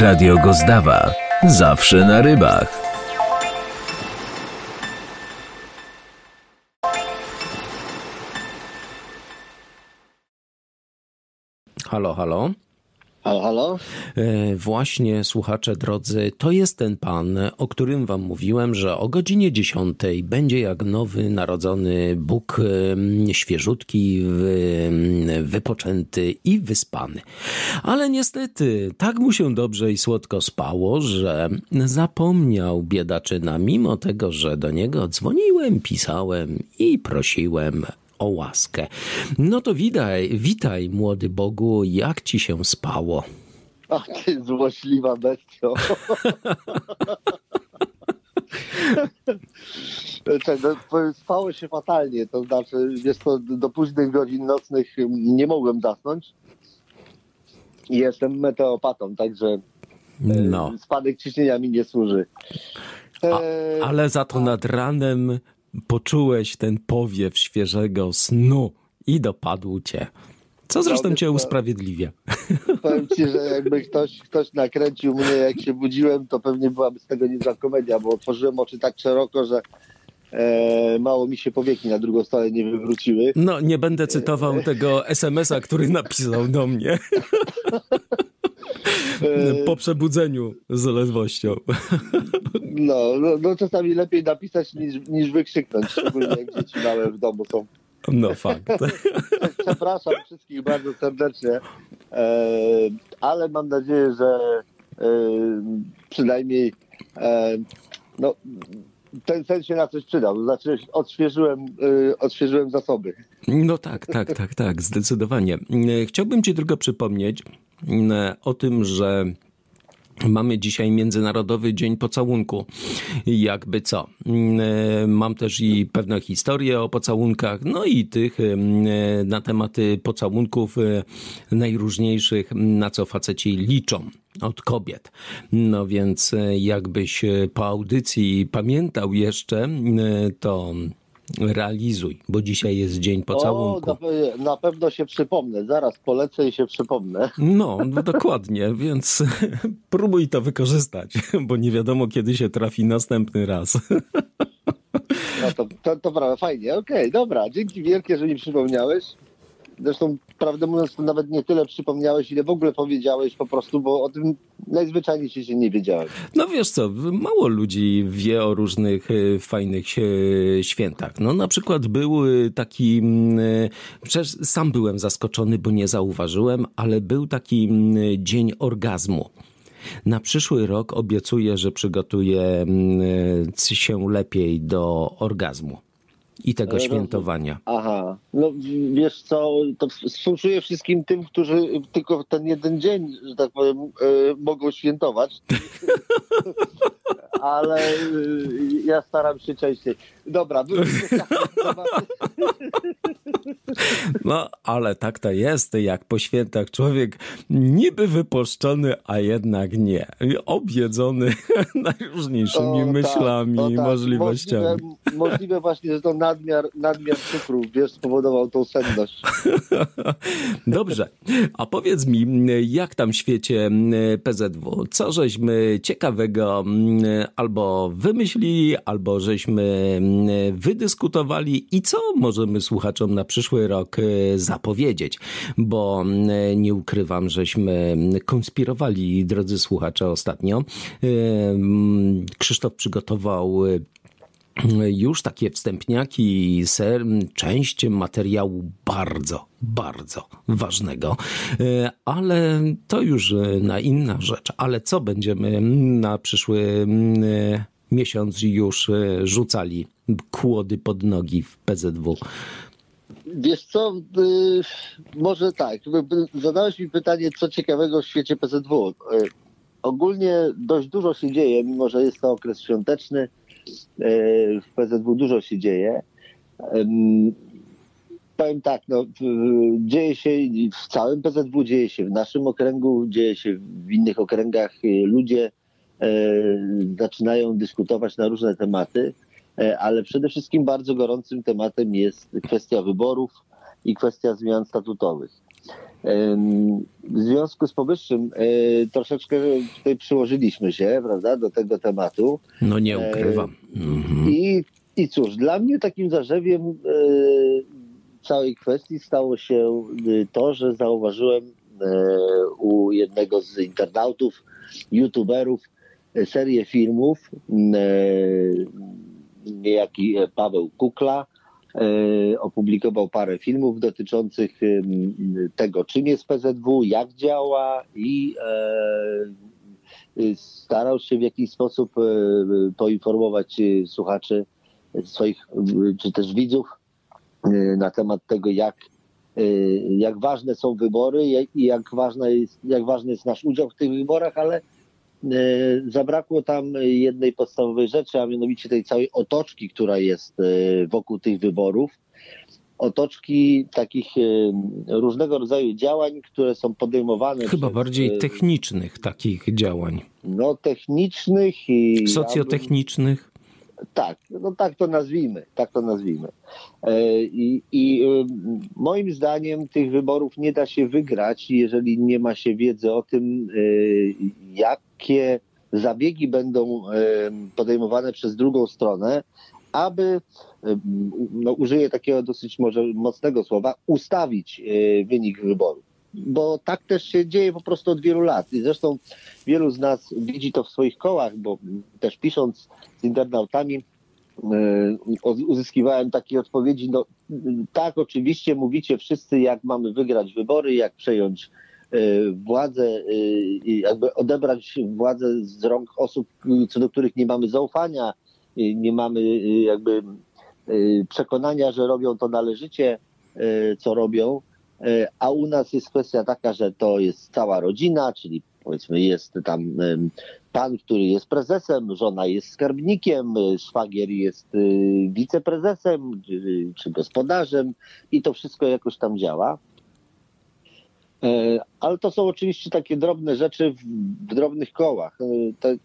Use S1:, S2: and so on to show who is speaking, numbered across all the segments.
S1: Radio Gozdawa. Zawsze na rybach.
S2: Halo, halo.
S3: Halo, halo?
S2: E, właśnie, słuchacze drodzy, to jest ten pan, o którym wam mówiłem, że o godzinie 10 będzie jak nowy narodzony Bóg, świeżutki, wypoczęty i wyspany. Ale niestety, tak mu się dobrze i słodko spało, że zapomniał biedaczyna, mimo tego, że do niego dzwoniłem, pisałem i prosiłem o łaskę. No to witaj, witaj, młody Bogu, jak ci się spało?
S3: Ach, ty złośliwa bestio. No, spało się fatalnie, to znaczy, wiesz to do późnych godzin nocnych nie mogłem zasnąć. Jestem meteopatą, także e, no. spadek ciśnienia mi nie służy.
S2: A, ale za to nad ranem poczułeś ten powiew świeżego snu i dopadł cię. Co zresztą cię usprawiedliwia.
S3: Powiem ci, że jakby ktoś, ktoś nakręcił mnie, jak się budziłem, to pewnie byłaby z tego niezła komedia, bo otworzyłem oczy tak szeroko, że e, mało mi się powieki na drugą stronę nie wywróciły.
S2: No, nie będę cytował tego SMS-a, który napisał do mnie. E, po przebudzeniu z ledwością.
S3: No, no, no, czasami lepiej napisać niż, niż wykrzyknąć, szczególnie jak dzieci małe w domu są.
S2: No fakt.
S3: Przepraszam wszystkich bardzo serdecznie, e, ale mam nadzieję, że e, przynajmniej no, ten sen się na coś przydał. Znaczy odświeżyłem, odświeżyłem zasoby.
S2: No tak, tak, tak, tak, zdecydowanie. Chciałbym ci tylko przypomnieć o tym, że Mamy dzisiaj Międzynarodowy Dzień Pocałunku. Jakby co. Mam też i pewne historie o pocałunkach, no i tych na tematy pocałunków e, najróżniejszych, na co faceci liczą od kobiet. No więc e, jakbyś e, po audycji pamiętał jeszcze, to realizuj, bo dzisiaj jest dzień pocałunku.
S3: O, na, na pewno się przypomnę, zaraz polecę i się przypomnę.
S2: No, no dokładnie, więc próbuj to wykorzystać, bo nie wiadomo kiedy się trafi następny raz.
S3: No to, to, to prawda, fajnie, okej, okay, dobra, dzięki wielkie, że mi przypomniałeś. Zresztą, prawdę mówiąc, to nawet nie tyle przypomniałeś, ile w ogóle powiedziałeś po prostu, bo o tym najzwyczajniej się nie wiedziałem.
S2: No wiesz co, mało ludzi wie o różnych e, fajnych świętach. No na przykład był taki, mm, e, przecież sam byłem zaskoczony, bo nie zauważyłem, ale był taki mm, dzień orgazmu. Na przyszły rok obiecuję, że przygotuję mm, e, się lepiej do orgazmu i tego świętowania.
S3: Aha, no wiesz co, to współczuję wszystkim tym, którzy tylko ten jeden dzień, że tak powiem, e, mogą świętować. Ale e, ja staram się częściej. Dobra,
S2: No, ale tak to jest, jak po świętach człowiek niby wypuszczony, a jednak nie. Objedzony najróżniejszymi o, myślami, tak, tak. możliwościami.
S3: Możliwe, możliwe właśnie, że to nadmiar, nadmiar cukru, wiesz, spowodował tą senność.
S2: Dobrze, a powiedz mi, jak tam w świecie PZW? Co żeśmy ciekawego albo wymyślili, albo żeśmy wydyskutowali i co możemy słuchaczom na przyszły rok e, zapowiedzieć? Bo nie ukrywam, żeśmy konspirowali, drodzy słuchacze, ostatnio. E, Krzysztof przygotował e, już takie wstępniaki, ser, część materiału bardzo, bardzo ważnego, ale to już na inna rzecz. Ale co będziemy na przyszły miesiąc już e, rzucali kłody pod nogi w PZW?
S3: Wiesz co, może tak. Zadałeś mi pytanie, co ciekawego w świecie PZW. E, ogólnie dość dużo się dzieje, mimo że jest to okres świąteczny. E, w PZW dużo się dzieje. Powiem tak, no, dzieje się w całym PZW, dzieje się w naszym okręgu, dzieje się w innych okręgach. Ludzie E, zaczynają dyskutować na różne tematy, e, ale przede wszystkim bardzo gorącym tematem jest kwestia wyborów i kwestia zmian statutowych. W związku z powyższym troszeczkę tutaj przyłożyliśmy się, prawda, do tego tematu.
S2: No nie ukrywam.
S3: Mhm. I, I cóż, dla mnie takim zarzewiem całej kwestii stało się to, że zauważyłem u jednego z internautów, youtuberów, serię filmów, niejaki Paweł Kukla, E, opublikował parę filmów dotyczących tego, czym jest PZW, jak działa i e, starał się w jakiś sposób e, poinformować słuchaczy swoich, czy też widzów na temat tego, jak, jak ważne są wybory i jak, ważne jest, jak ważny jest nasz udział w tych wyborach, ale E, zabrakło tam jednej podstawowej rzeczy, a mianowicie tej całej otoczki, która jest e, wokół tych wyborów. Otoczki takich e, różnego rodzaju działań, które są podejmowane.
S2: Chyba przez, bardziej technicznych takich działań.
S3: No, technicznych i.
S2: Socjotechnicznych.
S3: Tak, no tak to nazwijmy, tak to nazwijmy. I, I moim zdaniem tych wyborów nie da się wygrać, jeżeli nie ma się wiedzy o tym, jak jakie zabiegi będą podejmowane przez drugą stronę, aby, no, użyję takiego dosyć może mocnego słowa, ustawić e, wynik wyborów. Bo tak też się dzieje po prostu od wielu lat. I zresztą wielu z nas widzi to w swoich kołach, bo też pisząc z internautami, e, uzyskiwałem takie odpowiedzi, no tak, oczywiście mówicie wszyscy, jak mamy wygrać wybory, jak przejąć władzę y, i jakby odebrać władzę z rąk osób, co do których nie mamy zaufania, nie mamy jakby przekonania, że robią to należycie, co robią. A u nas jest kwestia taka, że to jest cała rodzina, czyli powiedzmy jest tam pan, który jest prezesem, żona jest skarbnikiem, szwagier jest wiceprezesem czy gospodarzem i to wszystko jakoś tam działa. E, ale to są oczywiście takie drobne rzeczy w, drobnych kołach. E, te,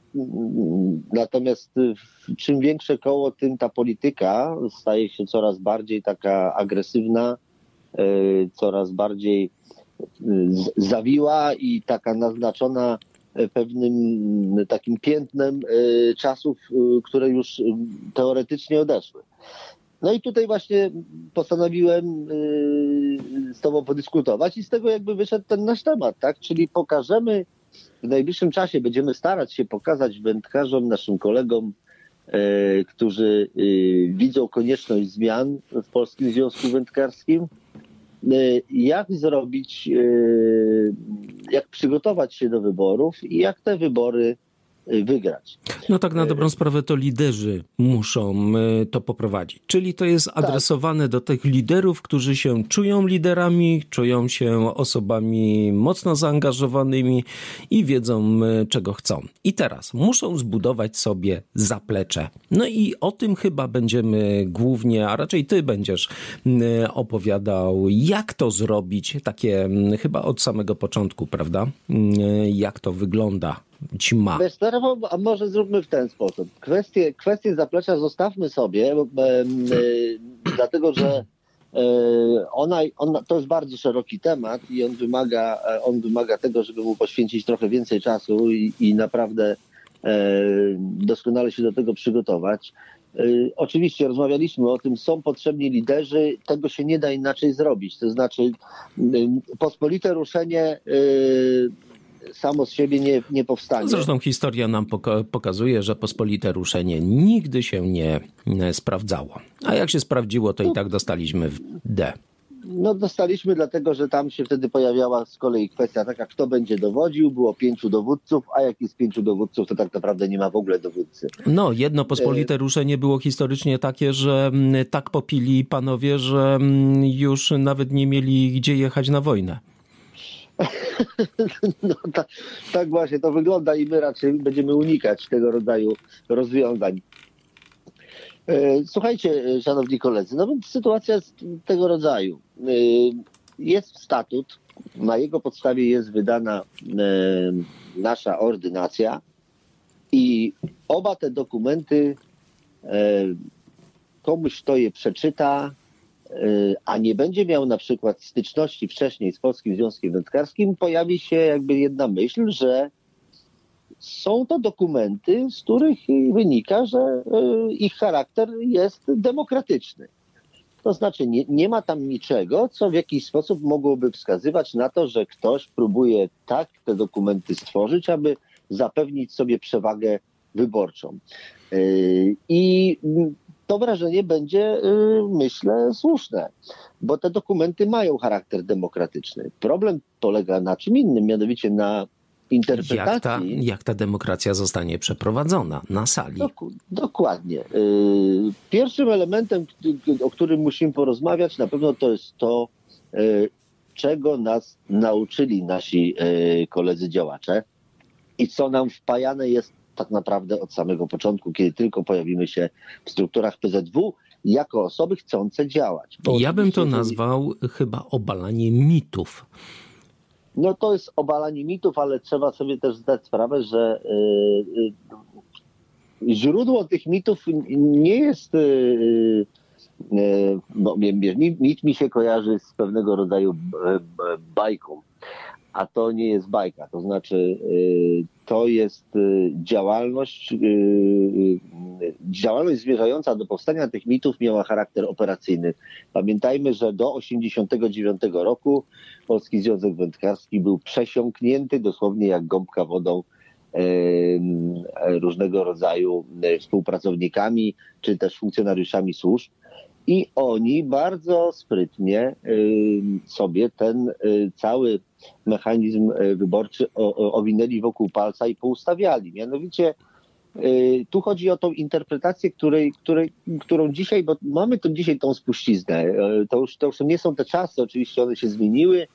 S3: natomiast czym większe koło, tym ta polityka staje się coraz bardziej taka agresywna, e, coraz bardziej zawiła i taka naznaczona pewnym takim piętnem czasów, które już teoretycznie odeszły. No i tutaj właśnie postanowiłem yy, z Tobą podyskutować i z tego jakby wyszedł ten nasz temat, tak? Czyli pokażemy w najbliższym czasie, będziemy starać się pokazać wędkarzom, naszym kolegom, yy, którzy yy, widzą konieczność zmian w Polskim Związku Wędkarskim, jak zrobić, jak przygotować się do wyborów i jak te wybory Y, wygrać.
S2: No tak na y, dobrą sprawę to liderzy muszą y, to poprowadzić. Czyli to jest tak. adresowane tak. do tych liderów, którzy się czują liderami, czują się osobami mocno zaangażowanymi i wiedzą czego chcą. I teraz muszą zbudować sobie zaplecze. No i o tym chyba będziemy głównie, a raczej ty będziesz opowiadał, jak to zrobić, takie chyba od samego początku, prawda? Jak to wygląda ćma.
S3: Wiesz, a może zróbmy w ten sposób. Kwestie, kwestie zaplecza zostawmy sobie, bo, e, dlatego że e, ona, ona, to jest bardzo szeroki temat i on wymaga, e, on wymaga tego, żeby mu poświęcić trochę więcej czasu i, i naprawdę e, doskonale się do tego przygotować. E, oczywiście rozmawialiśmy o tym, są potrzebni liderzy, tego się nie da inaczej zrobić. To znaczy, pospolite ruszenie samo z siebie nie, nie powstanie.
S2: Zresztą historia nam poka pokazuje, że pospolite ruszenie nigdy się nie sprawdzało. A jak się sprawdziło, to i tak dostaliśmy w D.
S3: No dostaliśmy dlatego, że tam się wtedy pojawiała z kolei kwestia taka, kto będzie dowodził. Było pięciu dowódców, a jak jest pięciu dowódców, to tak naprawdę nie ma w ogóle dowódcy.
S2: No, jedno pospolite e... ruszenie było historycznie takie, że tak popili panowie, że już nawet nie mieli gdzie jechać na wojnę.
S3: No, tak, tak właśnie to wygląda i my raczej będziemy unikać tego rodzaju rozwiązań. E, słuchajcie, e, szanowni koledzy, no więc sytuacja jest tego rodzaju. E, jest statut, na jego podstawie jest wydana nasza ordynacja i oba te dokumenty komuś, kto je przeczyta, a nie będzie miał na przykład styczności wcześniej z Polskim Związkiem Wędkarskim, pojawi się jakby jedna myśl, że są to dokumenty, z których wynika, że ich charakter jest demokratyczny. To znaczy nie, nie ma tam niczego, co w jakiś sposób mogłoby wskazywać na to, że ktoś próbuje tak te dokumenty stworzyć, aby zapewnić sobie przewagę wyborczą. Yy, I to wrażenie będzie, yy, myślę, słuszne, bo te dokumenty mają charakter demokratyczny. Problem polega na czym innym, mianowicie na interpretacji.
S2: Jak ta, jak ta demokracja zostanie przeprowadzona na sali? Dok
S3: dokładnie. Yy, pierwszym elementem, o którym musimy porozmawiać, na pewno to jest to, czego nas nauczyli nasi koledzy działacze i co nam wpajane jest tak naprawdę od samego początku, kiedy tylko pojawimy się w strukturach PZW jako osoby chcące działać.
S2: ja bym to nazwał chyba obalanie mitów.
S3: No to jest obalanie mitów, ale trzeba sobie też zdać sprawę, że yy, yy, źródło tych mitów nie jest. Yy, no, mit mi się kojarzy z pewnego rodzaju bajką a to nie jest bajka. To znaczy, y, to jest y, działalność, y, działalność zmierzająca do powstania tych mitów miała charakter operacyjny. Pamiętajmy, że do 1989 roku Polski Związek Wędkarski był przesiąknięty dosłownie jak gąbka wodą różnego rodzaju współpracownikami czy też funkcjonariuszami służb i oni bardzo sprytnie sobie ten cały mechanizm wyborczy owinęli wokół palca i poustawiali. Mianowicie tu chodzi o tą interpretację, której, której, którą dzisiaj, bo mamy tu dzisiaj tą spuściznę. To już, to już nie są te czasy, oczywiście one się zmieniły,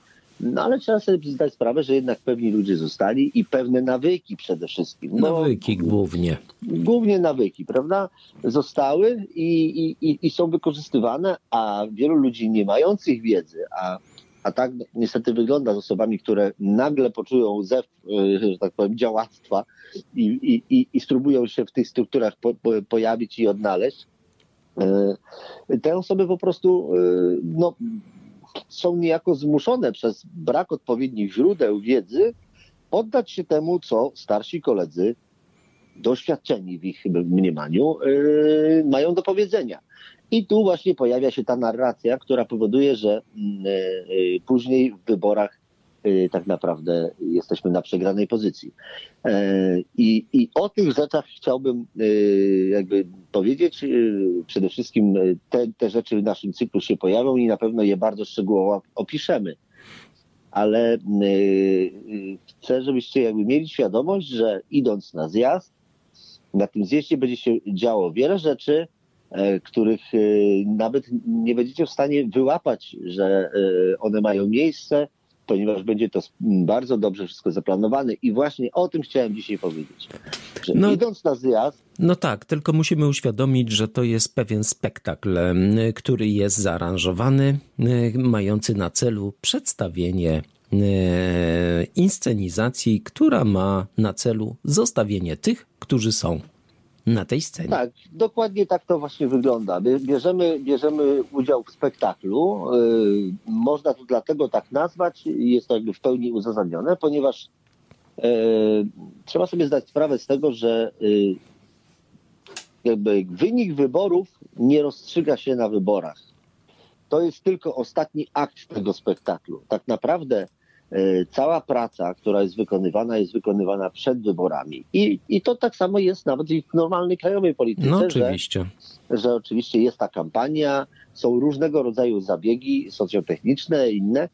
S3: no ale trzeba sobie zdać sprawę, że jednak pewni ludzie zostali i pewne nawyki przede wszystkim.
S2: No, nawyki głównie.
S3: Głównie nawyki, prawda? Zostały i, i, i są wykorzystywane, a wielu ludzi nie mających wiedzy, a, a tak niestety wygląda z osobami, które nagle poczują zew, e, że tak powiem, działactwa i, i, i, i spróbują się w tych strukturach po, po, pojawić i odnaleźć. E, te osoby po prostu e, no, są niejako zmuszone przez brak odpowiednich źródeł wiedzy oddać się temu, co starsi koledzy, doświadczeni w ich mniemaniu, yy, mają do powiedzenia. I tu właśnie pojawia się ta narracja, która powoduje, że yy, później w wyborach tak naprawdę jesteśmy na przegranej pozycji. E, I, I o tych rzeczach chciałbym y, jakby powiedzieć. Y, przede wszystkim te, te rzeczy w naszym cyklu się pojawią i na pewno je bardzo szczegółowo opiszemy. Ale chcę, żebyście jakby mieli świadomość, że idąc na zjazd, na tym zjeździe będzie się działo wiele rzeczy, e, których nawet nie będziecie w stanie wyłapać, że one mają miejsce, ponieważ będzie to bardzo dobrze wszystko zaplanowane i właśnie o tym chciałem dzisiaj powiedzieć. Że no, idąc na zjazd.
S2: No tak, tylko musimy uświadomić, że to jest pewien spektakl, który jest zaaranżowany, mający na celu przedstawienie inscenizacji, która ma na celu zostawienie tych, którzy są na tej scenie.
S3: Tak, dokładnie tak to właśnie wygląda. Bierzemy, bierzemy udział w spektaklu. Yy, można to dlatego tak nazwać, jest to jakby w pełni uzasadnione, ponieważ yy, trzeba sobie zdać sprawę z tego, że yy, jakby wynik wyborów nie rozstrzyga się na wyborach. To jest tylko ostatni akt tego spektaklu. Tak naprawdę cała praca, która jest wykonywana, jest wykonywana przed wyborami. I, i to tak samo jest nawet i w normalnej krajowej polityce.
S2: No oczywiście.
S3: Że, że oczywiście jest ta kampania, są różnego rodzaju zabiegi socjotechniczne, inne.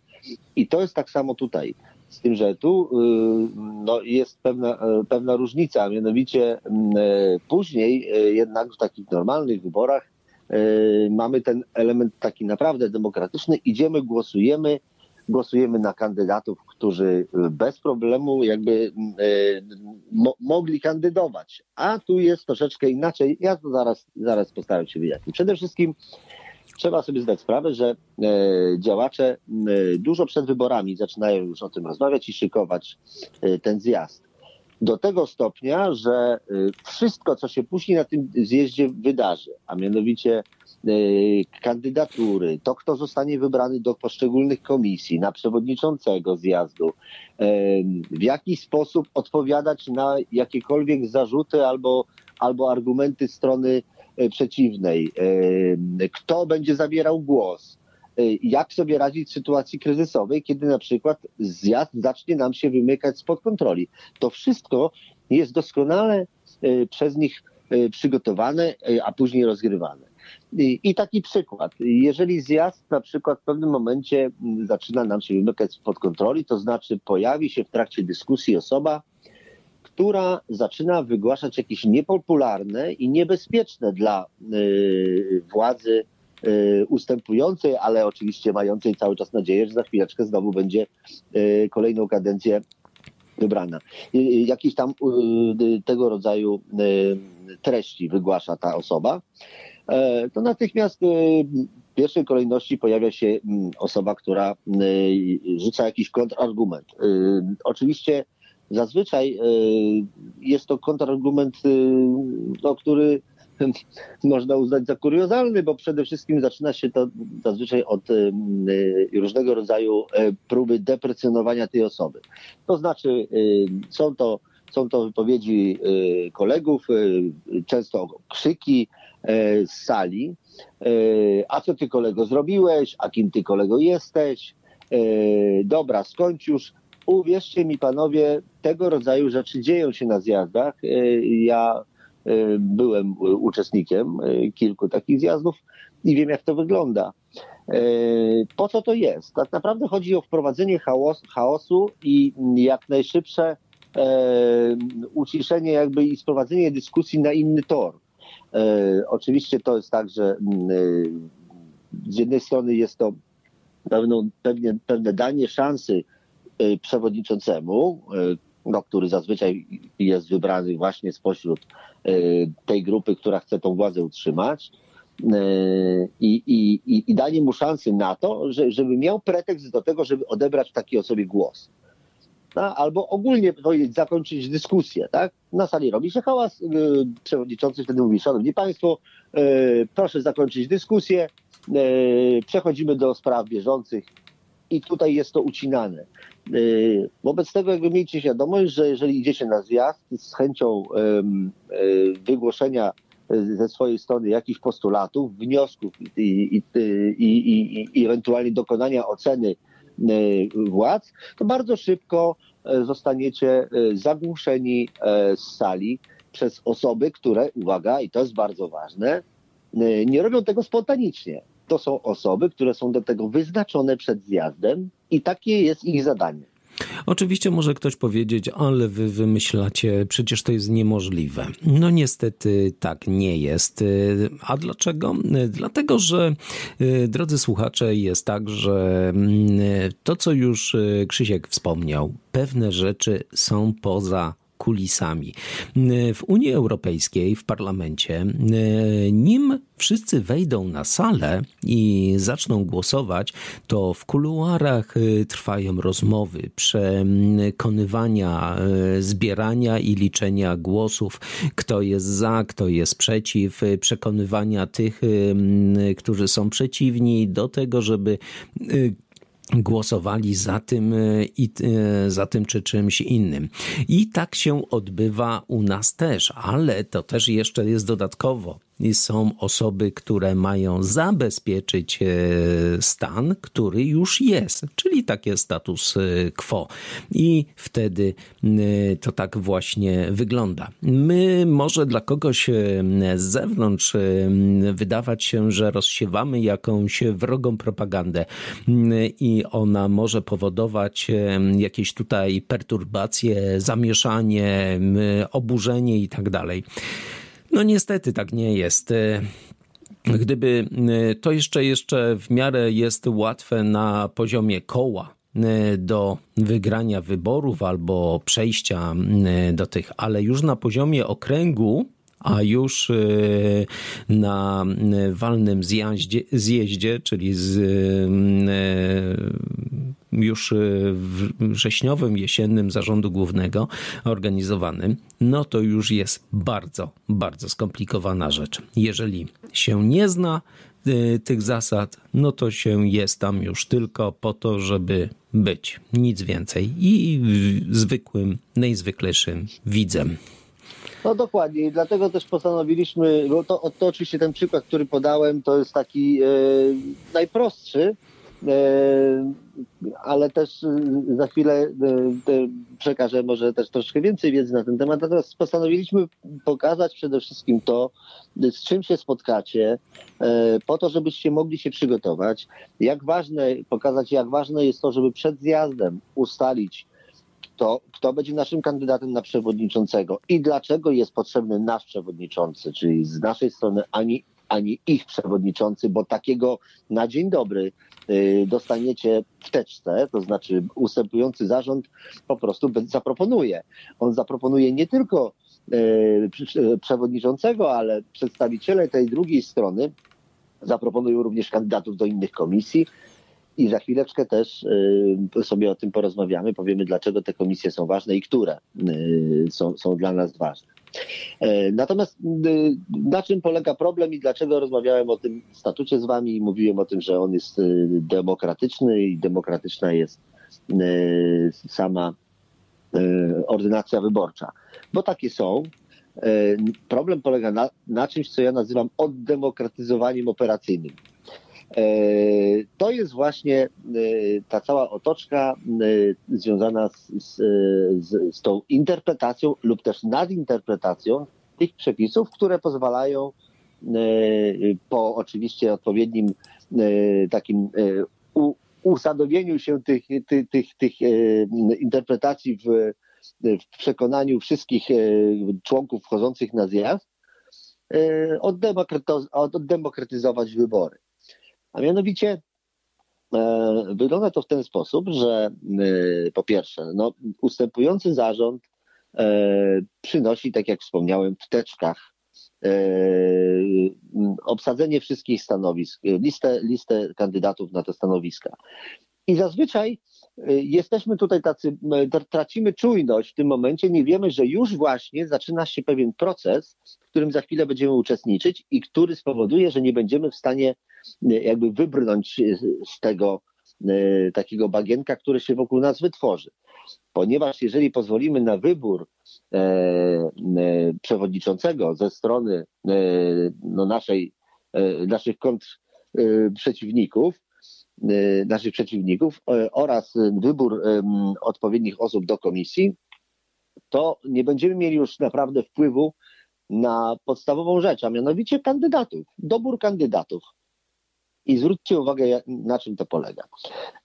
S3: I to jest tak samo tutaj. Z tym, że tu y, no, jest pewna, e, pewna różnica, mianowicie mm, e, później jednak w takich normalnych wyborach mamy ten element taki naprawdę demokratyczny, idziemy, głosujemy, głosujemy na kandydatów, którzy bez problemu jakby e, mo mogli kandydować. A tu jest troszeczkę inaczej. Ja to zaraz, zaraz postaram się wyjaśnić. Przede wszystkim trzeba sobie zdać sprawę, że e, działacze dużo przed wyborami zaczynają już o tym rozmawiać i szykować ten zjazd. Do tego stopnia, że wszystko, co się później na tym zjeździe wydarzy, a mianowicie kandydatury, to kto zostanie wybrany do poszczególnych komisji, na przewodniczącego zjazdu, w jaki sposób odpowiadać na jakiekolwiek zarzuty albo, albo argumenty strony przeciwnej, kto będzie zabierał głos, jak sobie radzić w sytuacji kryzysowej, kiedy na przykład zjazd zacznie nam się wymykać spod kontroli. To wszystko jest doskonale przez nich przygotowane, a później rozgrywane. I taki przykład. Jeżeli zjazd na przykład w pewnym momencie zaczyna nam się wymykać spod kontroli, to znaczy pojawi się w trakcie dyskusji osoba, która zaczyna wygłaszać jakieś niepopularne i niebezpieczne dla władzy ustępującej, ale oczywiście mającej cały czas nadzieję, że za chwileczkę znowu będzie y, kolejną kadencję wybrana. Jakieś tam tego rodzaju treści wygłasza ta osoba, e, to natychmiast w pierwszej kolejności pojawia się mm, osoba, która rzuca jakiś kontrargument. Oczywiście Zazwyczaj y, jest to kontrargument, y, no, który można uznać za kuriozalny, bo przede wszystkim zaczyna się to zazwyczaj od y, różnego rodzaju próby deprecjonowania tej osoby. To znaczy, są to, są to wypowiedzi kolegów, często krzyki z sali. A co ty kolego zrobiłeś? A kim ty kolego jesteś? Dobra, skończ już uwierzcie mi panowie, tego rodzaju rzeczy dzieją się na zjazdach. Ja byłem uczestnikiem e, kilku takich zjazdów i wiem, jak to wygląda. Po co to jest? Tak naprawdę chodzi o wprowadzenie chaos, chaosu i jak najszybsze uciszenie jakby i sprowadzenie dyskusji na inny tor. Oczywiście to jest tak, że z jednej strony jest to pewne danie szansy Y, przewodniczącemu, y, no, który zazwyczaj jest wybrany właśnie spośród y, tej grupy, która chce tą władzę utrzymać. I, i, i danie mu szansy na to, że, żeby miał pretekst do tego, żeby odebrać takiej osobie głos. No, albo ogólnie powiedzieć, zakończyć dyskusję. Tak? Na sali robi się hałas, przewodniczący wtedy mówi, szanowni państwo, proszę zakończyć dyskusję, przechodzimy do spraw bieżących i tutaj jest to ucinane. Y, wobec tego jakby miejcie świadomość, że jeżeli idziecie na zjazd z chęcią y, wygłoszenia y, ze swojej strony jakichś postulatów, wniosków i, i, i, i ewentualnie dokonania oceny władz, to bardzo szybko zostaniecie zagłuszeni z sali przez osoby, które, uwaga, i to jest bardzo ważne, nie robią tego spontanicznie to są osoby, które są do tego wyznaczone przed zjazdem i takie jest ich zadanie.
S2: Oczywiście może ktoś powiedzieć, ale wy wymyślacie, przecież to jest niemożliwe. No niestety tak nie jest. A dlaczego? Dlatego, że drodzy słuchacze, jest tak, że mm, to, co już Krzysiek wspomniał, pewne rzeczy są poza kulisami. W Unii Europejskiej, w parlamencie, nim wszyscy wejdą na salę i zaczną głosować, to w kuluarach trwają rozmowy, przekonywania, zbierania i liczenia głosów, kto jest za, kto jest przeciw, przekonywania tych, którzy są przeciwni do tego, żeby głosowali za tym e, i e, za tym czy czymś innym. I tak się odbywa u nas też, ale to też jeszcze jest dodatkowo są osoby, które mają zabezpieczyć e, stan, który już jest, czyli takie status e, quo. I wtedy e, to tak właśnie wygląda. My może dla kogoś z zewnątrz wydawać się, że rozsiewamy jakąś wrogą propagandę i ona może powodować jakieś tutaj perturbacje, zamieszanie, oburzenie i tak dalej. No niestety tak nie jest. E, gdyby e, to jeszcze, jeszcze w miarę jest łatwe na poziomie koła, e, do wygrania wyborów albo przejścia do tych, ale już na poziomie okręgu, a już na walnym zjeździe, zjeździe czyli z już wrześniowym, jesiennym zarządu głównego organizowanym, no to już jest bardzo, bardzo skomplikowana rzecz. Jeżeli się nie zna tych zasad, no to się jest tam już tylko po to, żeby być, nic więcej i zwykłym, najzwyklejszym widzem.
S3: No dokładnie i dlatego też postanowiliśmy, bo to, to oczywiście ten przykład, który podałem, to jest taki e, najprostszy, e, ale też e, za chwilę e, przekażę może też troszkę więcej wiedzy na ten temat. Natomiast postanowiliśmy pokazać przede wszystkim to, z czym się spotkacie, po to, żebyście mogli się przygotować. Jak ważne, pokazać jak ważne jest to, żeby przed zjazdem ustalić, to, kto będzie naszym kandydatem na przewodniczącego i dlaczego jest potrzebny nasz przewodniczący, czyli z naszej strony ani, ani ich przewodniczący, bo takiego na dzień dobry y, dostaniecie w teczce, to znaczy ustępujący zarząd po prostu zaproponuje. On zaproponuje nie tylko y, przewodniczącego, ale przedstawiciele tej drugiej strony zaproponują również kandydatów do innych komisji, i za chwileczkę też y, sobie o tym porozmawiamy, powiemy dlaczego te komisje są ważne i które y, są, są dla nas ważne. E, natomiast y, na czym polega problem i dlaczego rozmawiałem o tym statucie z wami i mówiłem o tym, że on jest demokratyczny i demokratyczna jest sama ordynacja wyborcza. Bo takie są. E, problem polega na, na czymś, co ja nazywam oddemokratyzowaniem operacyjnym. E, to jest właśnie e, ta cała otoczka e, związana z, z, z tą interpretacją lub też nadinterpretacją tych przepisów, które pozwalają po oczywiście odpowiednim takim usadowieniu się tych, tych, tych, tych interpretacji w, w przekonaniu wszystkich członków wchodzących na zjazd, oddemokratyzować wybory. A mianowicie e, wygląda to w ten sposób, że e, po pierwsze, no, ustępujący zarząd e, przynosi, tak jak wspomniałem, w teczkach obsadzenie wszystkich stanowisk, listę, listę kandydatów na te stanowiska. I zazwyczaj jesteśmy tutaj tacy, tracimy czujność w tym momencie, nie wiemy, że już właśnie zaczyna się pewien proces, w którym za chwilę będziemy uczestniczyć i który spowoduje, że nie będziemy w stanie jakby wybrnąć z tego e, takiego bagienka, który się wokół nas wytworzy. Ponieważ jeżeli pozwolimy na wybór e, e, przewodniczącego ze strony no, naszej, naszych kontr przeciwników, naszych przeciwników oraz wybór odpowiednich osób do komisji, to nie będziemy mieli już naprawdę wpływu na podstawową rzecz, a mianowicie kandydatów, dobór kandydatów. I zwróćcie uwagę, na czym to polega.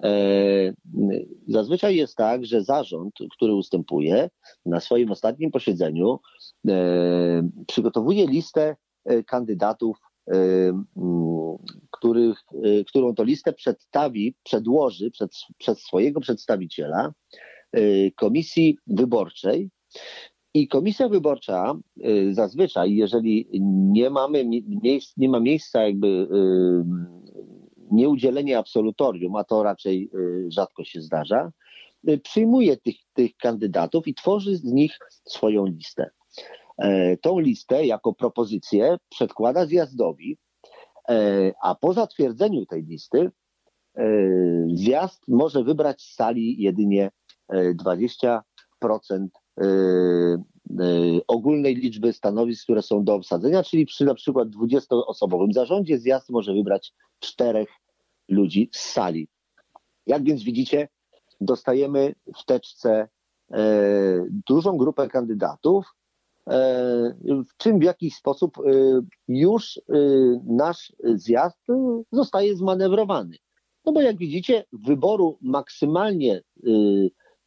S3: E, zazwyczaj jest tak, że zarząd, który ustępuje na swoim ostatnim posiedzeniu, e, przygotowuje listę e, kandydatów, których, którą to listę przedstawi, przedłoży przed, przed swojego przedstawiciela komisji wyborczej. I komisja wyborcza zazwyczaj, jeżeli nie mamy miejsc, nie ma miejsca jakby nieudzielenie absolutorium, a to raczej y, rzadko się zdarza, y, przyjmuje tych, tych kandydatów i tworzy z nich swoją listę. E, tą listę jako propozycję przedkłada zjazdowi, e, a po zatwierdzeniu tej listy e, zjazd może wybrać z sali jedynie 20% ogólnej liczby stanowisk, które są do obsadzenia, czyli przy na przykład 20-osobowym zarządzie zjazd może wybrać czterech ludzi z sali. Jak więc widzicie, dostajemy w teczce e, dużą grupę kandydatów, e, w czym w jakiś sposób e, już nasz zjazd zostaje zmanewrowany. No bo jak widzicie, wyboru maksymalnie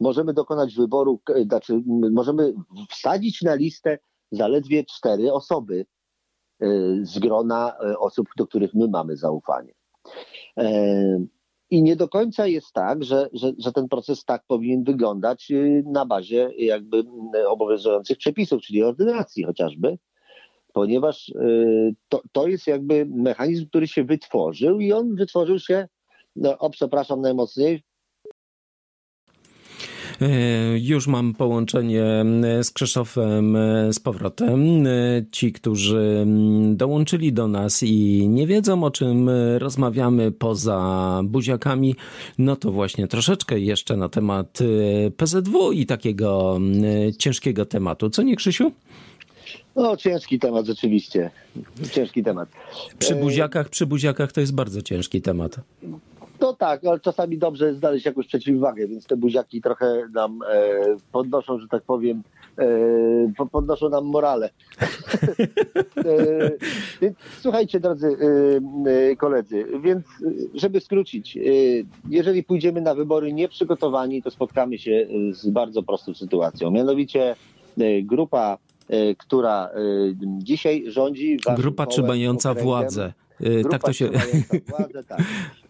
S3: możemy dokonać wyboru, znaczy możemy wsadzić na listę zaledwie cztery osoby e, z grona osób, do których my mamy zaufanie. E, I nie do końca jest tak, że, że, że ten proces tak powinien wyglądać na bazie jakby obowiązujących przepisów, czyli ordynacji chociażby, ponieważ to, to jest jakby mechanizm, który się wytworzył i on wytworzył się, no, o przepraszam najmocniej,
S2: Już mam połączenie z Krzysztofem z powrotem. Ci, którzy dołączyli do nas i nie wiedzą o czym rozmawiamy poza buziakami, no to właśnie troszeczkę jeszcze na temat PZW i takiego ciężkiego tematu. Co nie, Krzysiu?
S3: No, ciężki temat rzeczywiście. Ciężki temat.
S2: Przy buziakach, przy buziakach to jest bardzo ciężki temat.
S3: No tak, ale czasami dobrze znaleźć jakąś przeciwwagę, więc te buziaki trochę nam e, podnoszą, że tak powiem, e, podnoszą nam morale. e, więc słuchajcie, drodzy e, e, koledzy, więc żeby skrócić, e, jeżeli pójdziemy na wybory nieprzygotowani, to spotkamy się z bardzo prostą sytuacją. Mianowicie grupa która dzisiaj rządzi.
S2: Grupa trzymająca władzę.
S3: Y, Grupa tak to się. Władzę, tak,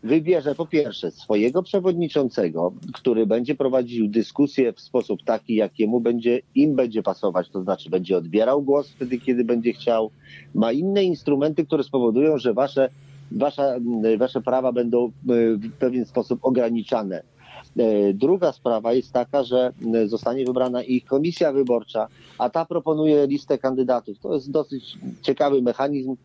S3: wybierze po pierwsze swojego przewodniczącego, który będzie prowadził dyskusję w sposób taki, jakiemu będzie im będzie pasować, to znaczy będzie odbierał głos wtedy, kiedy będzie chciał. Ma inne instrumenty, które spowodują, że wasze, wasze, wasze prawa będą y, w pewien sposób ograniczane. Y, druga sprawa jest taka, że zostanie wybrana ich komisja wyborcza, a ta proponuje listę kandydatów. To jest dosyć ciekawy mechanizm,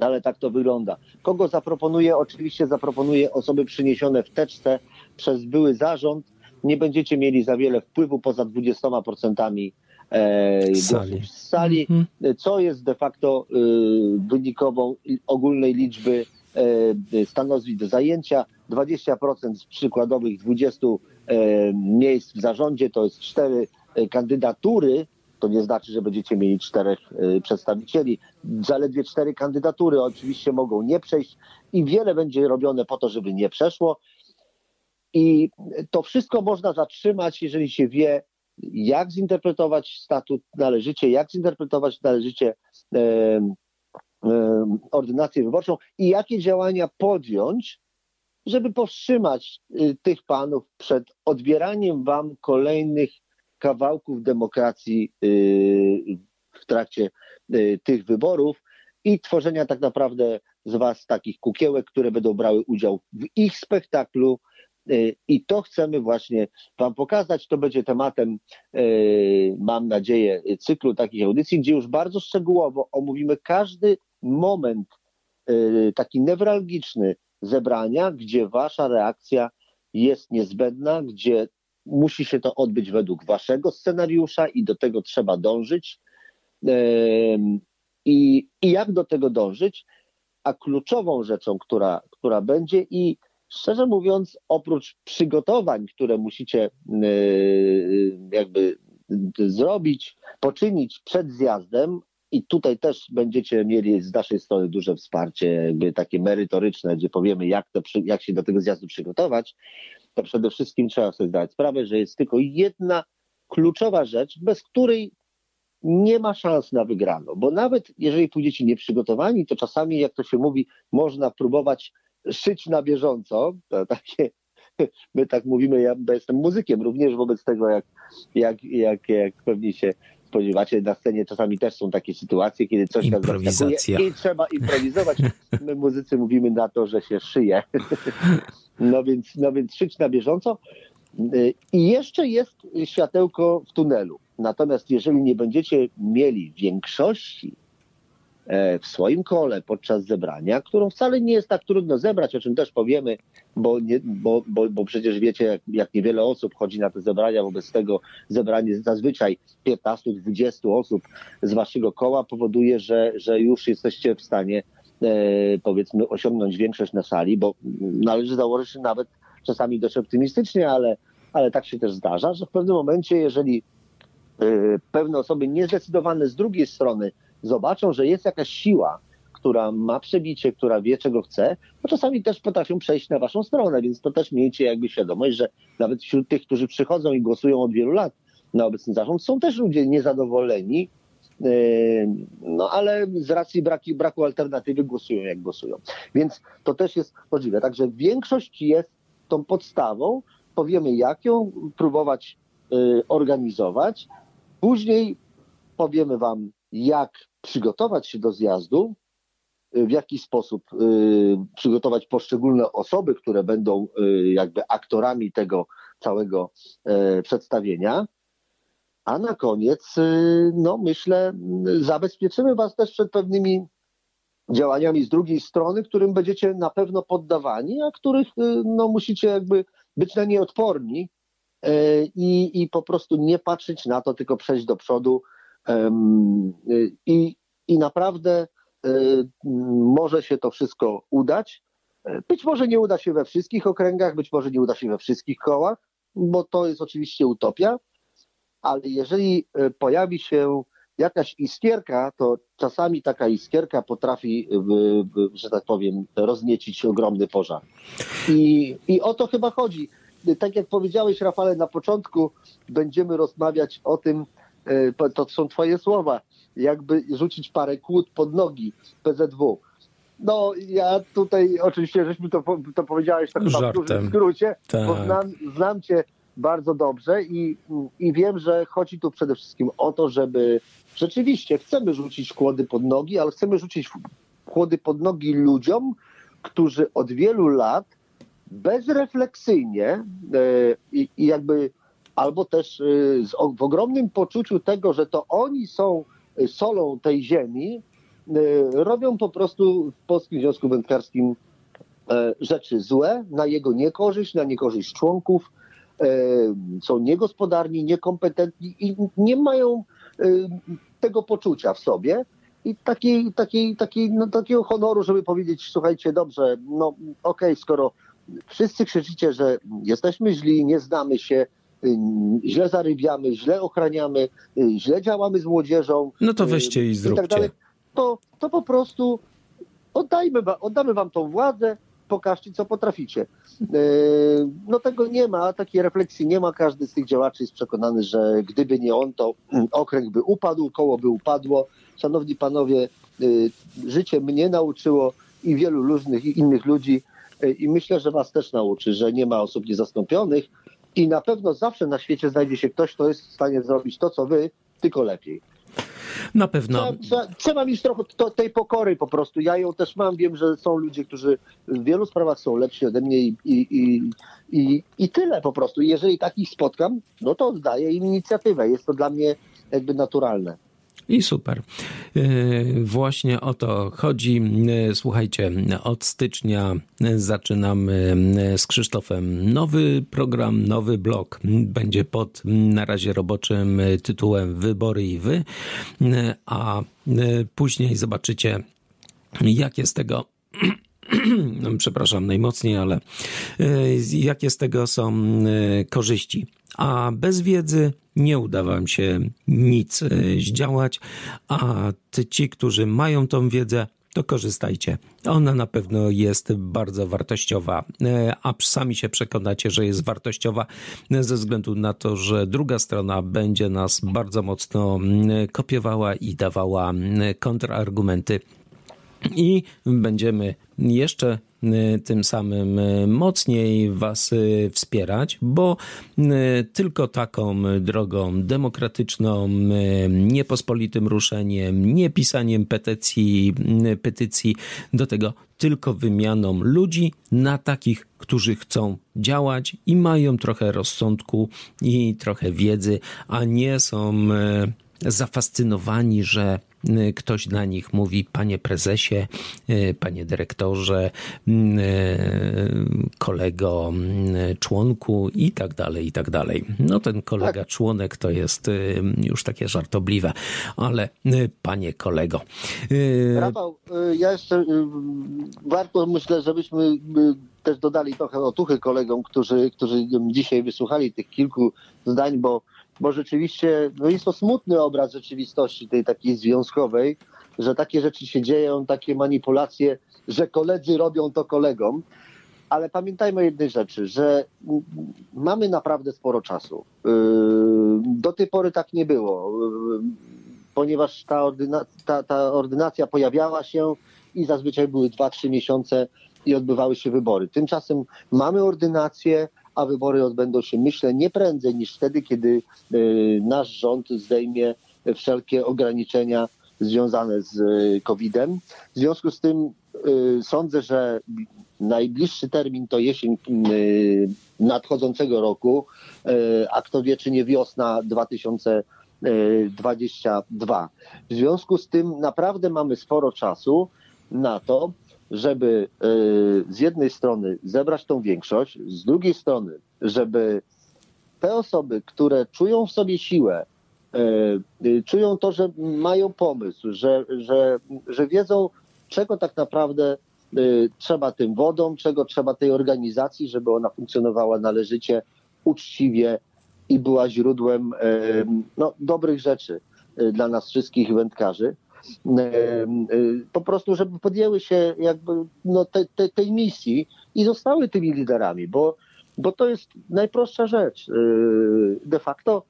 S3: ale tak to wygląda. Kogo zaproponuje? Oczywiście zaproponuje osoby przyniesione w teczce przez były zarząd. Nie będziecie mieli za wiele wpływu poza 20% e, sali. z sali, mhm. co jest de facto y, wynikową ogólnej liczby e, stanowisk do zajęcia. 20% z przykładowych 20 e, miejsc w zarządzie to jest 4 kandydatury, to nie znaczy, że będziecie mieli czterech y, przedstawicieli. Zaledwie cztery kandydatury oczywiście mogą nie przejść i wiele będzie robione po to, żeby nie przeszło. I to wszystko można zatrzymać, jeżeli się wie, jak zinterpretować statut należycie, jak zinterpretować należycie e, e, ordynację wyborczą i jakie działania podjąć, żeby powstrzymać y, tych panów przed odbieraniem wam kolejnych kawałków demokracji y, w trakcie y, tych wyborów i tworzenia tak naprawdę z Was takich kukiełek, które będą brały udział w ich spektaklu. Y, I to chcemy właśnie Wam pokazać. To będzie tematem, mam nadzieję, cyklu takich audycji, gdzie już bardzo szczegółowo omówimy każdy moment taki newralgiczny zebrania, gdzie Wasza reakcja jest niezbędna, gdzie musi się to odbyć według waszego scenariusza i do tego trzeba dążyć. I, i jak do tego dążyć? A kluczową rzeczą, która, która będzie i szczerze mówiąc, oprócz przygotowań, które musicie jakby zrobić, poczynić przed zjazdem, i tutaj też będziecie mieli z naszej strony duże wsparcie, jakby takie merytoryczne, gdzie powiemy, jak, to, jak się do tego zjazdu przygotować, to przede wszystkim trzeba sobie zdać sprawę, że jest tylko jedna kluczowa rzecz, bez której nie ma szans na wygraną, bo nawet jeżeli pójdziecie nieprzygotowani, to czasami, jak to się mówi, można próbować szyć na bieżąco, to takie, my tak mówimy, ja jestem muzykiem również wobec tego, jak, jak, jak, jak pewnie się spodziewacie, na scenie czasami też są takie sytuacje, kiedy coś nas zaskakuje i trzeba improwizować. My muzycy mówimy na to, że się szyje. No więc, no więc szyć na bieżąco. I jeszcze jest światełko w tunelu. Natomiast jeżeli nie będziecie mieli większości e, w swoim kole podczas zebrania, którą wcale nie jest tak trudno zebrać, o czym też powiemy, bo, nie, bo, bo, bo przecież wiecie, jak, jak niewiele osób chodzi na te zebrania, wobec tego zebranie zazwyczaj 15-20 osób z waszego koła powoduje, że, że już jesteście w stanie powiedzmy osiągnąć większość na sali, bo należy założyć się nawet czasami dość optymistycznie, ale, ale tak się też zdarza, że w pewnym momencie, jeżeli e, pewne osoby niezdecydowane z drugiej strony zobaczą, że jest jakaś siła, która ma przebicie, która wie, czego chce, to czasami też potrafią przejść na waszą stronę, więc to też miejcie jakby świadomość, że nawet wśród tych, którzy przychodzą i głosują od wielu lat na obecny zarząd, są też ludzie niezadowoleni no ale z racji braki, braku alternatywy głosują jak głosują. Więc to też jest możliwe. Także większość jest tą podstawą. Powiemy, jak ją próbować yy, organizować. Później powiemy Wam, jak przygotować się do zjazdu, w jaki sposób yy, przygotować poszczególne osoby, które będą jakby aktorami tego całego przedstawienia. A na koniec, no myślę, zabezpieczymy Was też przed pewnymi działaniami z drugiej strony, którym będziecie na pewno poddawani, a których no, musicie jakby być na nie odporni i, i po prostu nie patrzeć na to, tylko przejść do przodu i, i naprawdę może się to wszystko udać. Być może nie uda się we wszystkich okręgach, być może nie uda się we wszystkich kołach, bo to jest oczywiście utopia, ale jeżeli e, pojawi się jakaś iskierka, to czasami taka iskierka potrafi, że tak powiem, rozniecić ogromny pożar. I, I o to chyba chodzi. Tak jak powiedziałeś, Rafale, na początku będziemy rozmawiać o tym, e, to są Twoje słowa, jakby rzucić parę kłód pod nogi PZW. No, ja tutaj oczywiście, żeśmy to, to powiedziałeś tak w skrócie, tak. bo znam, znam cię bardzo dobrze i, i wiem, że chodzi tu przede wszystkim o to, żeby rzeczywiście chcemy rzucić kłody pod nogi, ale chcemy rzucić kłody pod nogi ludziom, którzy od wielu lat bezrefleksyjnie e, i, i jakby albo też e, w ogromnym poczuciu tego, że to oni są solą tej ziemi, e, robią po prostu w Polskim Związku Wędkarskim rzeczy złe na jego niekorzyść, na niekorzyść członków, są niegospodarni, niekompetentni i nie mają tego poczucia w sobie i takiej, takiej, takiej, no, takiego honoru, żeby powiedzieć, słuchajcie, dobrze, no okej, okay, skoro wszyscy krzyczycie, że jesteśmy źli, nie znamy się, źle zarybiamy, źle ochraniamy, źle działamy z młodzieżą.
S2: No to weźcie i zróbcie. I tak dalej,
S3: to, to po prostu oddajmy, oddamy wam tą władzę, pokażcie, co potraficie. E, no tego nie ma, takiej refleksji nie ma. Każdy z tych działaczy jest przekonany, że gdyby nie on, to okręg by upadł, koło by upadło. Szanowni panowie, e, życie mnie nauczyło i wielu różnych innych ludzi e, i myślę, że was też nauczy, że nie ma osób niezastąpionych i na pewno zawsze na świecie znajdzie się ktoś, kto jest w stanie zrobić to, co wy, tylko lepiej.
S2: Na pewno.
S3: Trzeba, trzeba, mieć trochę to, tej pokory po prostu. Ja ją też mam. Wiem, że są ludzie, którzy w wielu sprawach są lepsi ode mnie i, i, i, i, i tyle po prostu. Jeżeli takich spotkam, no to oddaję im inicjatywę. Jest to dla mnie jakby naturalne.
S2: I super. E, właśnie o to chodzi. E, słuchajcie, od stycznia zaczynamy z Krzysztofem nowy program, nowy blog. Będzie pod na razie roboczym tytułem Wybory i Wy, a później zobaczycie, jakie z tego przepraszam najmocniej, ale jakie z tego są korzyści a bez wiedzy nie uda wam się nic e, zdziałać, a ci, którzy mają tą wiedzę, to korzystajcie. Ona na pewno jest bardzo wartościowa, a sami się przekonacie, że jest wartościowa ze względu na to, że druga strona będzie nas bardzo mocno kopiowała i dawała kontrargumenty. I będziemy jeszcze Y, tym samym y, mocniej Was y, wspierać, bo tylko taką drogą demokratyczną, niepospolitym ruszeniem, nie pisaniem petycji, petycji do tego tylko wymianą ludzi na takich, którzy chcą działać i mają trochę rozsądku i trochę wiedzy, a nie są zafascynowani, że Y, ktoś na nich mówi panie prezesie, y, panie dyrektorze, y, kolego, członku i tak dalej, i tak dalej. No ten kolega tak. członek to jest już takie żartobliwe, ale panie kolego.
S3: Rafał, ja jeszcze warto myślę, żebyśmy też dodali trochę otuchy kolegom, którzy, którzy dzisiaj wysłuchali tych kilku zdań, bo bo rzeczywiście no jest to smutny obraz rzeczywistości tej takiej związkowej, że takie rzeczy się dzieją, takie manipulacje, że koledzy robią to kolegom. Ale pamiętajmy o jednej rzeczy, że mamy naprawdę sporo czasu. Yy, do tej pory tak nie było, yy, ponieważ ta, ordyna ta, ta ordynacja pojawiała się i zazwyczaj były 2-3 miesiące i odbywały się wybory. Tymczasem mamy ordynację, a wybory odbędą się, myślę, nie prędzej niż wtedy, kiedy y, nasz rząd zdejmie wszelkie ograniczenia związane z y, COVID-em. W związku z tym y, sądzę, że najbliższy termin to jesień nadchodzącego roku, a kto wie, czy nie wiosna 2022. W związku z tym naprawdę mamy sporo czasu na to, żeby z jednej strony zebrać tą większość, z drugiej strony, żeby te osoby, które czują w sobie siłę, czują to, że mają pomysł, że, że, że wiedzą, czego tak naprawdę trzeba tym wodom, czego trzeba tej organizacji, żeby ona funkcjonowała należycie, uczciwie i była źródłem no, dobrych rzeczy dla nas wszystkich wędkarzy. Po prostu, żeby podjęły się jakby no, te, te, tej misji i zostały tymi liderami, bo, bo to jest najprostsza rzecz. De facto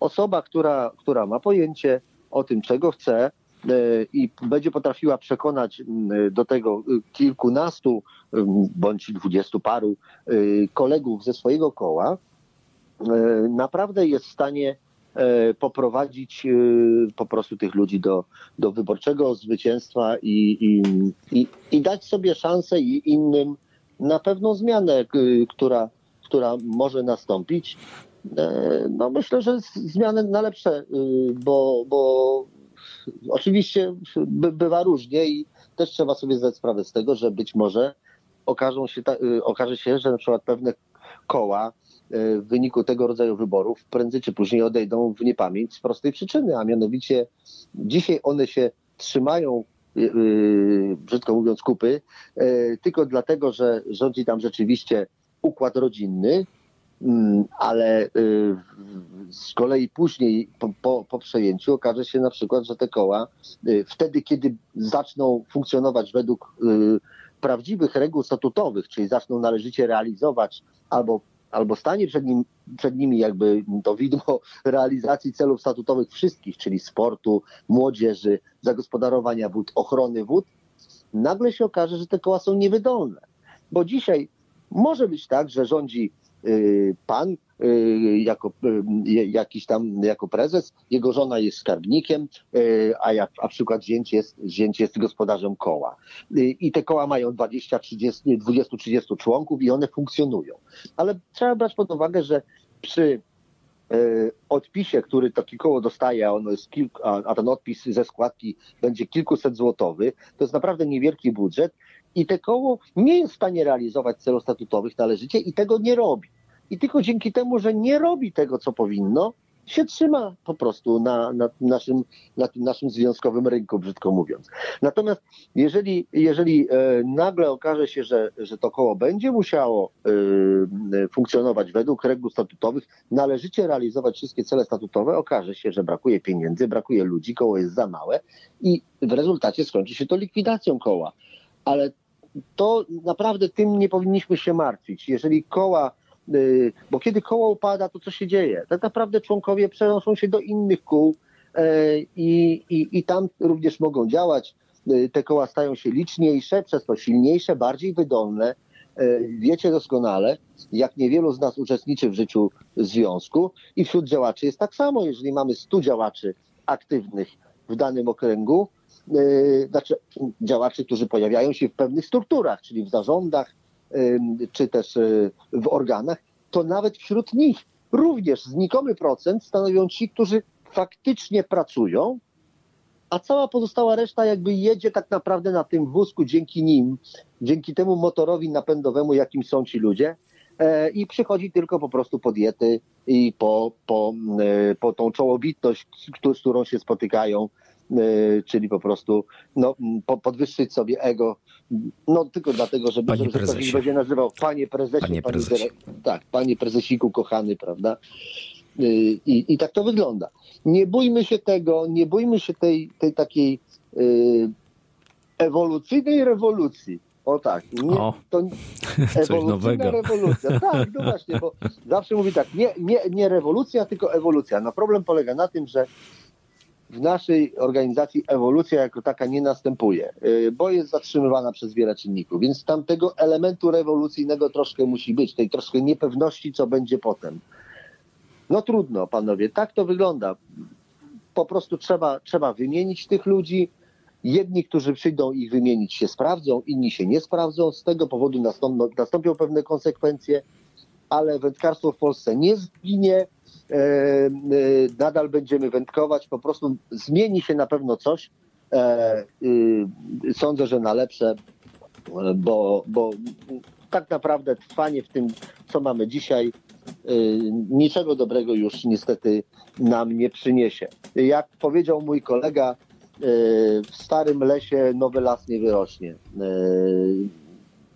S3: osoba, która, która ma pojęcie o tym, czego chce, E, i będzie potrafiła przekonać do tego kilkunastu bądź dwudziestu paru e, kolegów ze swojego koła, e, naprawdę jest w stanie poprowadzić po prostu tych ludzi do, do wyborczego zwycięstwa i, i, i, i dać sobie szansę i innym na pewną zmianę, która, która może nastąpić. No myślę, że zmianę na lepsze, bo, bo Oczywiście by, bywa różnie i też trzeba sobie zdać sprawę z tego, że być może okażą się ta, okaże się, że na przykład pewne koła w wyniku tego rodzaju wyborów prędzej czy później odejdą w niepamięć z prostej przyczyny, a mianowicie dzisiaj one się trzymają yy, brzydko mówiąc, kupy, tylko dlatego, że rządzi tam rzeczywiście układ rodzinny, Mm, ale z kolei później po, po, po, przejęciu okaże się na przykład, że te koła wtedy, kiedy zaczną funkcjonować według prawdziwych reguł statutowych, czyli zaczną należycie realizować albo albo stanie przed, nim, przed nimi jakby to widmo realizacji celów statutowych wszystkich, czyli sportu, młodzieży, zagospodarowania wód, ochrony wód, nagle się okaże, że te koła są niewydolne. Bo dzisiaj może być tak, że rządzi pan y, jako y, jakiś tam jako prezes, jego żona jest skarbnikiem, a, jak, a przykład zięć jest, zięć jest gospodarzem koła. I te koła mają 20, 30, 20, 30 członków i one funkcjonują. Ale trzeba brać pod uwagę, że przy odpisie, który takie koło dostaje, ono jest kilku, a, ten odpis ze składki będzie kilkuset złotowy, to jest naprawdę niewielki budżet i te koło nie jest w stanie realizować celów statutowych należycie i tego nie robi. I tylko dzięki temu, że nie robi tego, co powinno, się trzyma po prostu na, na, naszym, na tym naszym związkowym rynku, brzydko mówiąc. Natomiast jeżeli, jeżeli e, nagle okaże się, że, że to koło będzie musiało e, funkcjonować według reguł statutowych, należycie realizować wszystkie cele statutowe, okaże się, że brakuje pieniędzy, brakuje ludzi, koło jest za małe i w rezultacie skończy się to likwidacją koła. Ale to naprawdę tym nie powinniśmy się martwić. Jeżeli koła bo kiedy koło upada, to co się dzieje? Tak naprawdę członkowie przenoszą się do innych kół e, i, i, i tam również mogą działać. Y, te koła stają się liczniejsze, przez to silniejsze, bardziej wydolne. E, wiecie doskonale, jak niewielu z nas uczestniczy w życiu związku i wśród działaczy jest tak samo. Jeżeli mamy 100 działaczy aktywnych w danym okręgu, E, znaczy działaczy, którzy pojawiają się w pewnych strukturach, czyli w zarządach, czy też e, w organach, to nawet wśród nich również znikomy procent stanowią ci, którzy faktycznie pracują, a cała pozostała reszta jakby jedzie tak naprawdę na tym wózku dzięki nim, dzięki temu motorowi napędowemu, jakim są ci ludzie e, i przychodzi tylko po prostu po diety i po, po, po tą czołobitność, z którą się spotykają czyli po prostu no, podwyższyć sobie ego, no tylko dlatego, żeby, panie żeby ktoś będzie nazywał panie prezesie,
S2: panie, prezesie.
S3: Panie, tak, panie prezesiku kochany, prawda? E, I, I tak to wygląda. Nie bójmy się tego, nie bójmy się tej, tej takiej y, ewolucyjnej rewolucji. O tak, nie,
S2: o,
S3: to
S2: ewolucyjna nowego.
S3: rewolucja. Tak, no właśnie, bo zawsze mówi tak, nie, nie, nie rewolucja, tylko ewolucja. No problem polega na tym, że w naszej organizacji ewolucja jako taka nie następuje, y, bo jest zatrzymywana przez wiele czynników, więc tam tego elementu rewolucyjnego troszkę musi być, tej troszkę niepewności, co będzie potem. No trudno, panowie, tak to wygląda. Po prostu trzeba, trzeba wymienić tych ludzi. Jedni, którzy przyjdą ich wymienić się sprawdzą, inni się nie sprawdzą. Z tego powodu nastąpią, nastąpią pewne konsekwencje. Ale wędkarstwo w Polsce nie zginie. E, e, nadal będziemy wędkować, po prostu zmieni się na pewno coś. E, y, sądzę, że na lepsze, bo, bo tak naprawdę trwanie w tym, co mamy dzisiaj, y, niczego dobrego już niestety nam nie przyniesie. Jak powiedział mój kolega, y, w starym lesie nowy las nie wyrośnie.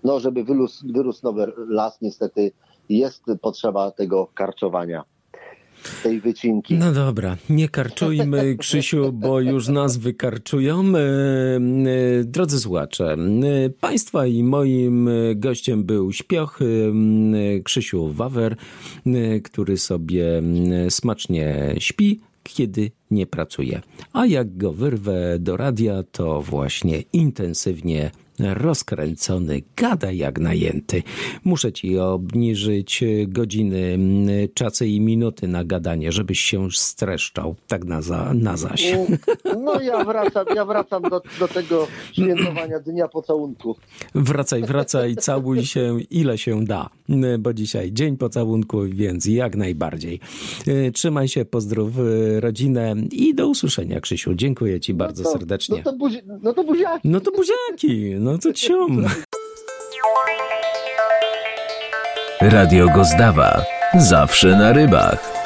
S3: No, żeby wyrósł, wyrósł nowy las, niestety jest potrzeba tego karczowania, tej wycinki.
S2: No dobra, nie karczujmy, Krzysiu, bo już nas wykarczują. E, e, Drodzy słuchacze, e, Państwa i moim gościem był śpioch Krzysiu Wawer, który sobie smacznie śpi, kiedy nie pracuje. A jak go wyrwę do radia, to właśnie intensywnie rozkręcony, gada jak najęty. Muszę ci obniżyć godziny, mm, czasu i minuty na gadanie, żebyś się streszczał, tak na, za, na zaś.
S3: No ja wracam, ja wracam do, do tego świętowania Dnia Pocałunków.
S2: Wracaj, wracaj, całuj się ile się da, bo dzisiaj dzień pocałunku, więc jak najbardziej. E, Trzymaj się, pozdrów e, rodzinę i do usłyszenia, Krzysiu. Dziękuję ci bardzo
S3: no to,
S2: serdecznie.
S3: No to, buzi, no to buziaki.
S2: No to buziaki, no to cium.
S1: Radio Gozdawa. Zawsze na rybach.